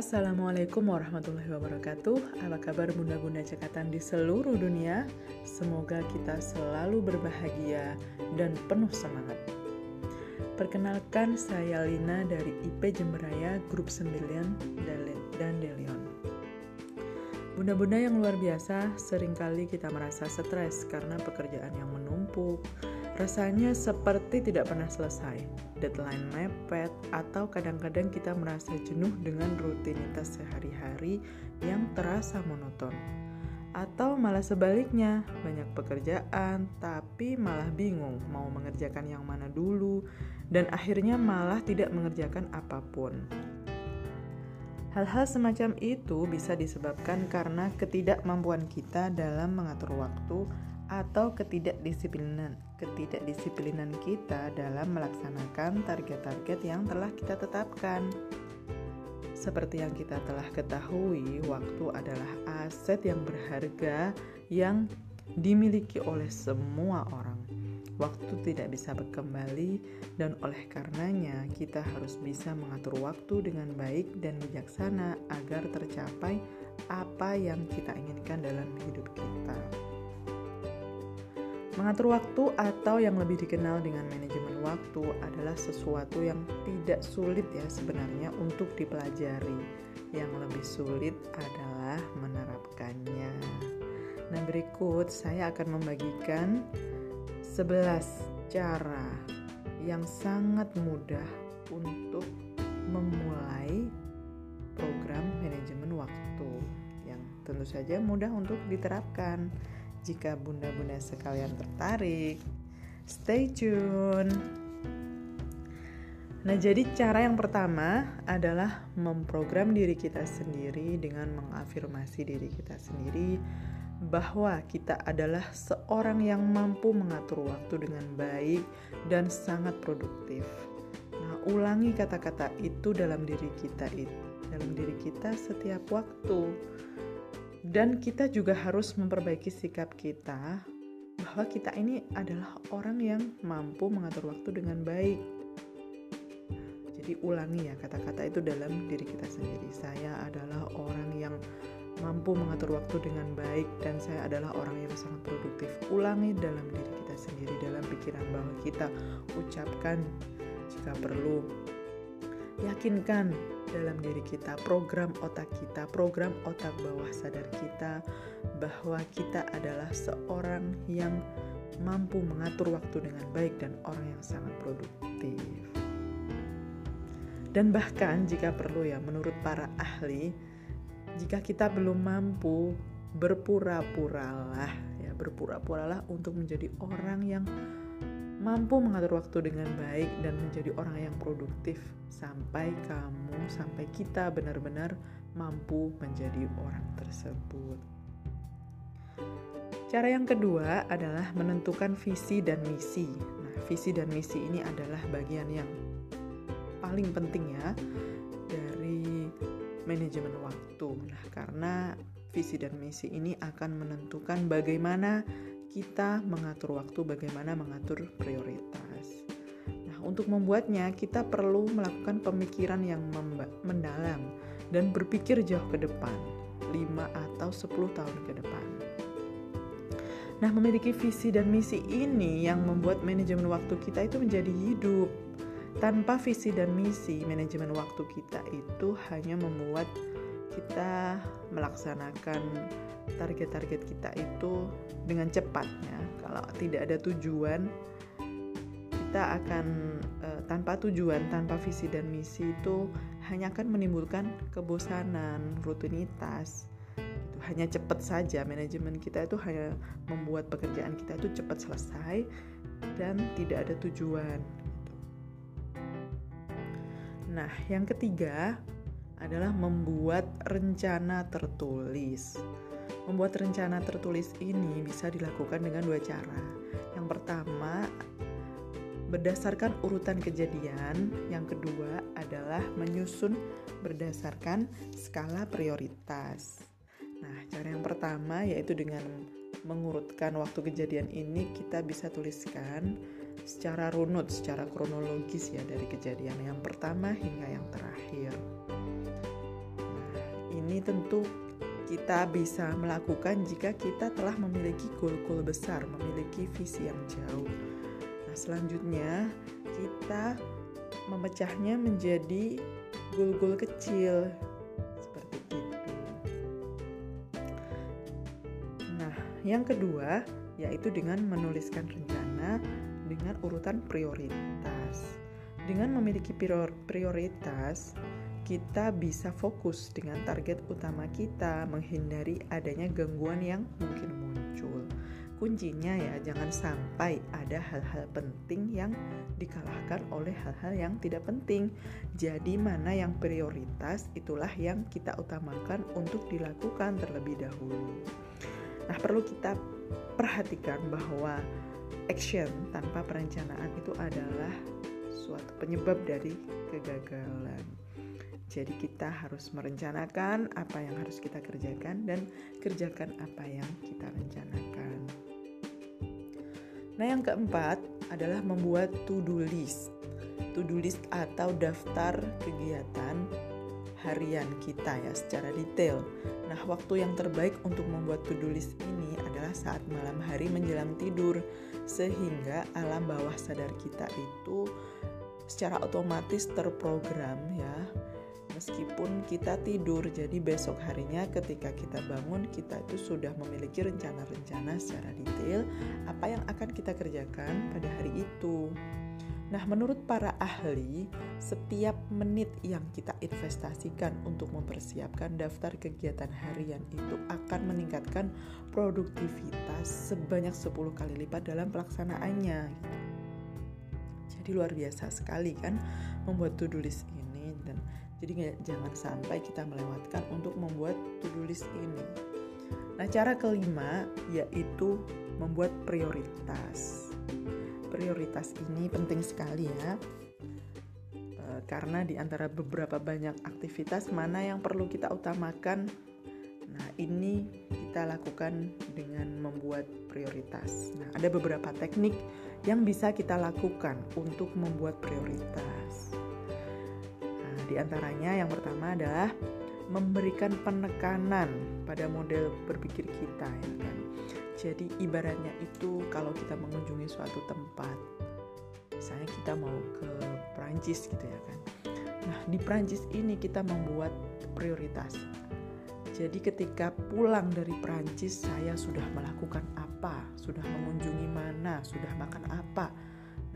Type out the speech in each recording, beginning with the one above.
Assalamualaikum warahmatullahi wabarakatuh. Apa kabar bunda-bunda cekatan di seluruh dunia? Semoga kita selalu berbahagia dan penuh semangat. Perkenalkan saya Lina dari IP Jemberaya Grup 9 dan Delion. Bunda-bunda yang luar biasa, sering kali kita merasa stres karena pekerjaan yang menumpuk, Rasanya seperti tidak pernah selesai, deadline mepet, atau kadang-kadang kita merasa jenuh dengan rutinitas sehari-hari yang terasa monoton. Atau malah sebaliknya, banyak pekerjaan tapi malah bingung mau mengerjakan yang mana dulu, dan akhirnya malah tidak mengerjakan apa pun. Hal-hal semacam itu bisa disebabkan karena ketidakmampuan kita dalam mengatur waktu atau ketidakdisiplinan ketidakdisiplinan kita dalam melaksanakan target-target yang telah kita tetapkan. Seperti yang kita telah ketahui, waktu adalah aset yang berharga yang dimiliki oleh semua orang. Waktu tidak bisa kembali, dan oleh karenanya kita harus bisa mengatur waktu dengan baik dan bijaksana agar tercapai apa yang kita inginkan dalam hidup kita. Mengatur waktu atau yang lebih dikenal dengan manajemen waktu adalah sesuatu yang tidak sulit ya sebenarnya untuk dipelajari. Yang lebih sulit adalah menerapkannya. Nah, berikut saya akan membagikan 11 cara yang sangat mudah untuk memulai program manajemen waktu yang tentu saja mudah untuk diterapkan. Jika bunda-bunda sekalian tertarik, stay tune. Nah, jadi cara yang pertama adalah memprogram diri kita sendiri dengan mengafirmasi diri kita sendiri bahwa kita adalah seorang yang mampu mengatur waktu dengan baik dan sangat produktif. Nah, ulangi kata-kata itu dalam diri kita itu, dalam diri kita setiap waktu dan kita juga harus memperbaiki sikap kita bahwa kita ini adalah orang yang mampu mengatur waktu dengan baik. Jadi ulangi ya kata-kata itu dalam diri kita sendiri. Saya adalah orang yang mampu mengatur waktu dengan baik dan saya adalah orang yang sangat produktif. Ulangi dalam diri kita sendiri dalam pikiran bahwa kita ucapkan jika perlu. Yakinkan dalam diri kita, program otak kita, program otak bawah sadar kita bahwa kita adalah seorang yang mampu mengatur waktu dengan baik dan orang yang sangat produktif. Dan bahkan jika perlu ya menurut para ahli, jika kita belum mampu berpura-puralah ya berpura-puralah untuk menjadi orang yang mampu mengatur waktu dengan baik dan menjadi orang yang produktif sampai kamu, sampai kita benar-benar mampu menjadi orang tersebut. Cara yang kedua adalah menentukan visi dan misi. Nah, visi dan misi ini adalah bagian yang paling penting ya dari manajemen waktu. Nah, karena visi dan misi ini akan menentukan bagaimana kita mengatur waktu, bagaimana mengatur prioritas. Nah, untuk membuatnya kita perlu melakukan pemikiran yang mendalam dan berpikir jauh ke depan, 5 atau 10 tahun ke depan. Nah, memiliki visi dan misi ini yang membuat manajemen waktu kita itu menjadi hidup. Tanpa visi dan misi, manajemen waktu kita itu hanya membuat kita melaksanakan target-target kita itu dengan cepatnya. Kalau tidak ada tujuan, kita akan e, tanpa tujuan, tanpa visi dan misi itu hanya akan menimbulkan kebosanan, rutinitas. Itu hanya cepat saja manajemen kita itu hanya membuat pekerjaan kita itu cepat selesai dan tidak ada tujuan. Nah, yang ketiga adalah membuat rencana tertulis. Membuat rencana tertulis ini bisa dilakukan dengan dua cara. Yang pertama, berdasarkan urutan kejadian. Yang kedua adalah menyusun berdasarkan skala prioritas. Nah, cara yang pertama yaitu dengan mengurutkan waktu kejadian ini kita bisa tuliskan secara runut, secara kronologis ya dari kejadian yang pertama hingga yang terakhir. Ini tentu kita bisa melakukan jika kita telah memiliki goal-goal besar, memiliki visi yang jauh. Nah, selanjutnya kita memecahnya menjadi goal-goal kecil seperti itu. Nah, yang kedua yaitu dengan menuliskan rencana dengan urutan prioritas. Dengan memiliki prioritas, kita bisa fokus dengan target utama kita, menghindari adanya gangguan yang mungkin muncul. Kuncinya ya, jangan sampai ada hal-hal penting yang dikalahkan oleh hal-hal yang tidak penting. Jadi, mana yang prioritas, itulah yang kita utamakan untuk dilakukan terlebih dahulu. Nah, perlu kita perhatikan bahwa action tanpa perencanaan itu adalah suatu penyebab dari kegagalan. Jadi kita harus merencanakan apa yang harus kita kerjakan dan kerjakan apa yang kita rencanakan. Nah, yang keempat adalah membuat to-do list. To-do list atau daftar kegiatan harian kita ya secara detail. Nah, waktu yang terbaik untuk membuat to-do list ini adalah saat malam hari menjelang tidur sehingga alam bawah sadar kita itu secara otomatis terprogram ya meskipun kita tidur jadi besok harinya ketika kita bangun kita itu sudah memiliki rencana-rencana secara detail apa yang akan kita kerjakan pada hari itu Nah, menurut para ahli, setiap menit yang kita investasikan untuk mempersiapkan daftar kegiatan harian itu akan meningkatkan produktivitas sebanyak 10 kali lipat dalam pelaksanaannya. Jadi luar biasa sekali kan membuat to-do list ini dan jadi jangan sampai kita melewatkan untuk membuat to-do list ini. Nah, cara kelima yaitu membuat prioritas. Prioritas ini penting sekali ya. E, karena di antara beberapa banyak aktivitas mana yang perlu kita utamakan. Nah, ini kita lakukan dengan membuat prioritas. Nah, ada beberapa teknik yang bisa kita lakukan untuk membuat prioritas. Di antaranya yang pertama adalah memberikan penekanan pada model berpikir kita ya kan. Jadi ibaratnya itu kalau kita mengunjungi suatu tempat, misalnya kita mau ke Prancis gitu ya kan. Nah, di Prancis ini kita membuat prioritas. Jadi ketika pulang dari Prancis saya sudah melakukan apa, sudah mengunjungi mana, sudah makan apa.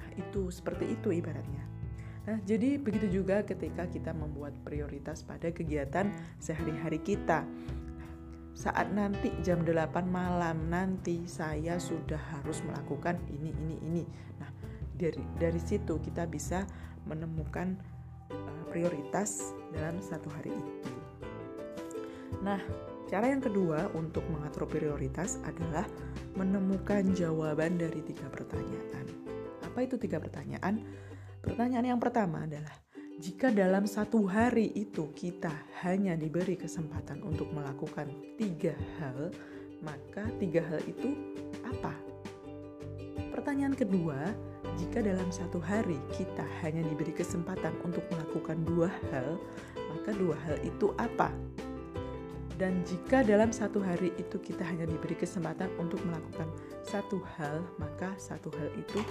Nah, itu seperti itu ibaratnya. Nah, jadi begitu juga ketika kita membuat prioritas pada kegiatan sehari-hari kita. Saat nanti jam 8 malam nanti saya sudah harus melakukan ini ini ini. Nah, dari dari situ kita bisa menemukan uh, prioritas dalam satu hari itu. Nah, cara yang kedua untuk mengatur prioritas adalah menemukan jawaban dari tiga pertanyaan. Apa itu tiga pertanyaan? Pertanyaan yang pertama adalah, jika dalam satu hari itu kita hanya diberi kesempatan untuk melakukan tiga hal, maka tiga hal itu apa? Pertanyaan kedua, jika dalam satu hari kita hanya diberi kesempatan untuk melakukan dua hal, maka dua hal itu apa? Dan jika dalam satu hari itu kita hanya diberi kesempatan untuk melakukan satu hal, maka satu hal itu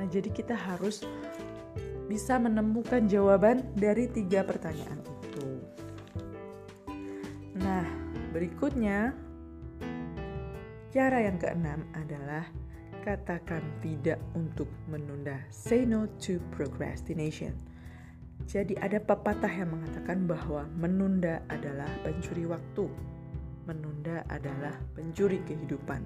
Nah, jadi kita harus bisa menemukan jawaban dari tiga pertanyaan itu. Nah, berikutnya cara yang keenam adalah katakan tidak untuk menunda. Say no to procrastination. Jadi ada pepatah yang mengatakan bahwa menunda adalah pencuri waktu. Menunda adalah pencuri kehidupan.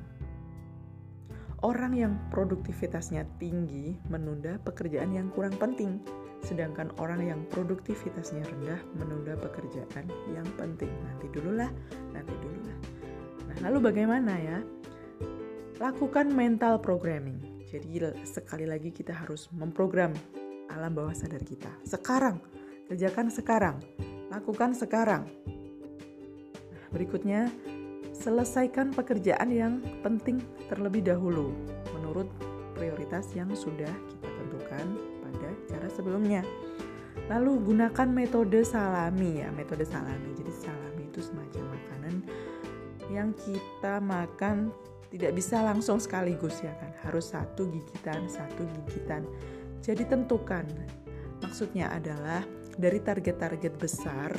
Orang yang produktivitasnya tinggi menunda pekerjaan yang kurang penting, sedangkan orang yang produktivitasnya rendah menunda pekerjaan yang penting. Nanti dululah, nanti dululah. Nah, lalu bagaimana ya? Lakukan mental programming. Jadi sekali lagi kita harus memprogram alam bawah sadar kita. Sekarang, kerjakan sekarang, lakukan sekarang. Nah, berikutnya, selesaikan pekerjaan yang penting terlebih dahulu menurut prioritas yang sudah kita tentukan pada cara sebelumnya. Lalu gunakan metode salami ya, metode salami. Jadi salami itu semacam makanan yang kita makan tidak bisa langsung sekaligus ya kan. Harus satu gigitan, satu gigitan. Jadi tentukan. Maksudnya adalah dari target-target besar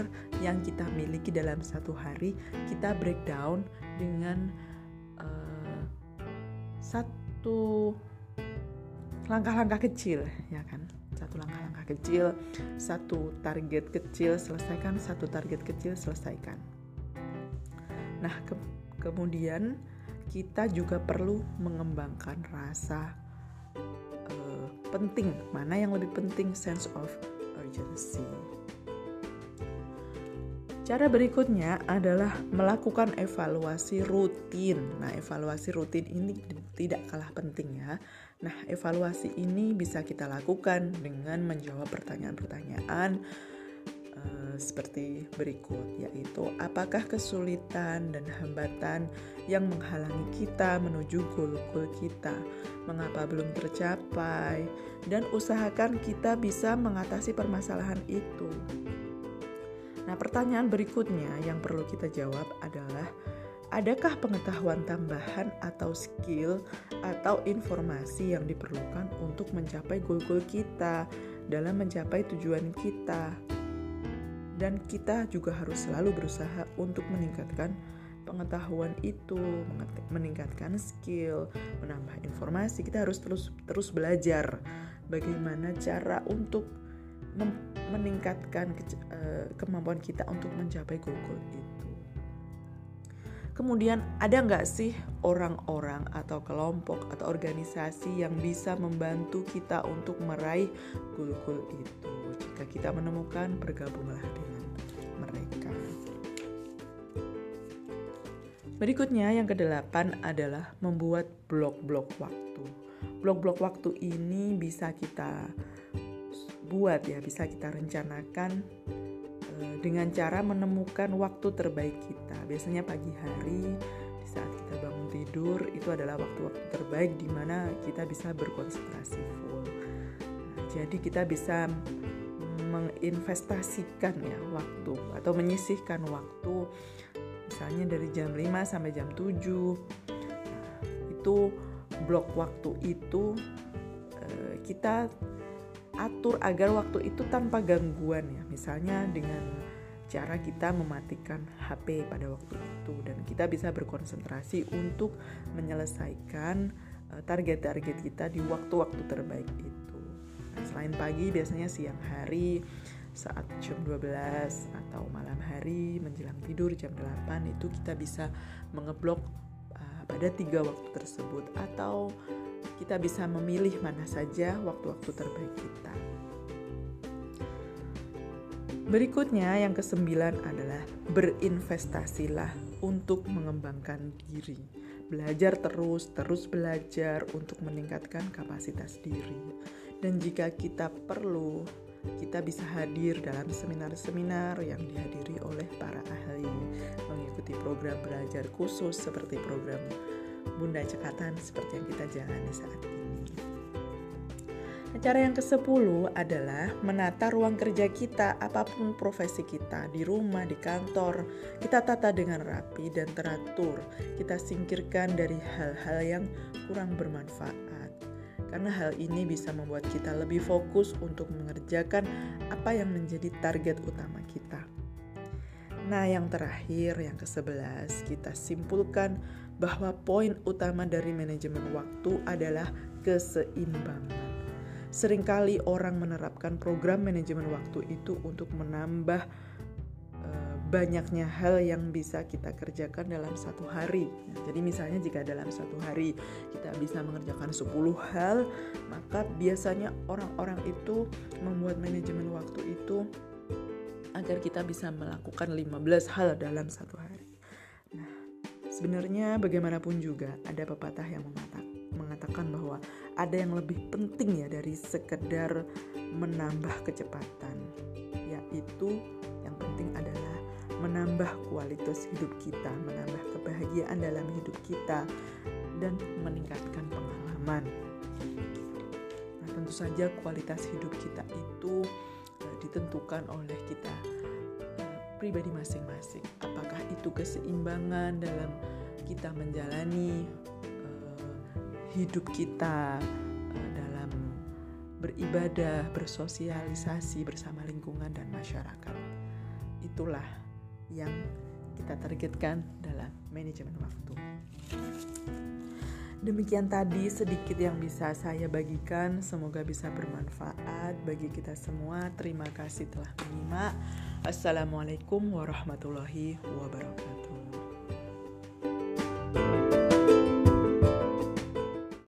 yang kita miliki dalam satu hari, kita breakdown dengan uh, satu langkah-langkah kecil ya kan? Satu langkah-langkah kecil, satu target kecil selesaikan, satu target kecil selesaikan. Nah, ke kemudian kita juga perlu mengembangkan rasa uh, penting, mana yang lebih penting? Sense of Cara berikutnya adalah melakukan evaluasi rutin. Nah, evaluasi rutin ini tidak kalah penting ya. Nah, evaluasi ini bisa kita lakukan dengan menjawab pertanyaan-pertanyaan seperti berikut, yaitu apakah kesulitan dan hambatan yang menghalangi kita menuju goal-goal kita, mengapa belum tercapai, dan usahakan kita bisa mengatasi permasalahan itu. Nah, pertanyaan berikutnya yang perlu kita jawab adalah adakah pengetahuan tambahan atau skill atau informasi yang diperlukan untuk mencapai goal-goal kita dalam mencapai tujuan kita. Dan kita juga harus selalu berusaha untuk meningkatkan pengetahuan itu, meningkatkan skill, menambah informasi. Kita harus terus terus belajar bagaimana cara untuk meningkatkan ke, uh, kemampuan kita untuk mencapai goal-goal itu. Kemudian ada nggak sih orang-orang atau kelompok atau organisasi yang bisa membantu kita untuk meraih goal-goal itu? Jika kita menemukan, bergabunglah dengan mereka. Berikutnya yang kedelapan adalah membuat blok-blok waktu. Blok-blok waktu ini bisa kita buat ya bisa kita rencanakan uh, dengan cara menemukan waktu terbaik kita. Biasanya pagi hari di saat kita bangun tidur itu adalah waktu-waktu terbaik di mana kita bisa berkonsentrasi full. Nah, jadi kita bisa menginvestasikan ya waktu atau menyisihkan waktu misalnya dari jam 5 sampai jam 7. Nah, itu blok waktu itu uh, kita atur agar waktu itu tanpa gangguan ya misalnya dengan cara kita mematikan HP pada waktu itu dan kita bisa berkonsentrasi untuk menyelesaikan eh, target-target kita di waktu-waktu terbaik itu. Selain pagi biasanya siang hari saat jam 12 atau malam hari menjelang tidur jam 8 itu kita bisa mengeblok uh, pada tiga waktu tersebut atau kita bisa memilih mana saja waktu-waktu terbaik kita. Berikutnya yang kesembilan adalah berinvestasilah untuk mengembangkan diri. Belajar terus, terus belajar untuk meningkatkan kapasitas diri. Dan jika kita perlu, kita bisa hadir dalam seminar-seminar yang dihadiri oleh para ahli, mengikuti program belajar khusus seperti program Bunda Cekatan seperti yang kita jalani saat ini. Cara yang ke-10 adalah menata ruang kerja kita, apa pun profesi kita, di rumah, di kantor. Kita tata dengan rapi dan teratur. Kita singkirkan dari hal-hal yang kurang bermanfaat. Karena hal ini bisa membuat kita lebih fokus untuk mengerjakan apa yang menjadi target utama kita. Nah, yang terakhir, yang ke-11, kita simpulkan bahwa poin utama dari manajemen waktu adalah keseimbangan. Seringkali orang menerapkan program manajemen waktu itu untuk menambah banyaknya hal yang bisa kita kerjakan dalam satu hari. Nah, jadi misalnya jika dalam satu hari kita bisa mengerjakan 10 hal, maka biasanya orang-orang itu membuat manajemen waktu itu agar kita bisa melakukan 15 hal dalam satu hari. Sebenarnya bagaimanapun juga ada pepatah yang mengatakan bahwa ada yang lebih penting ya dari sekedar menambah kecepatan, yaitu yang penting adalah menambah kualitas hidup kita, menambah kebahagiaan dalam hidup kita, dan meningkatkan pengalaman. Nah, tentu saja kualitas hidup kita itu eh, ditentukan oleh kita uh, pribadi masing-masing. Apakah itu keseimbangan dalam kita menjalani uh, hidup kita dalam beribadah, bersosialisasi bersama lingkungan dan masyarakat. Itulah yang kita targetkan dalam manajemen waktu. Demikian tadi sedikit yang bisa saya bagikan, semoga bisa bermanfaat bagi kita semua. Terima kasih telah menyimak. Assalamualaikum warahmatullahi wabarakatuh.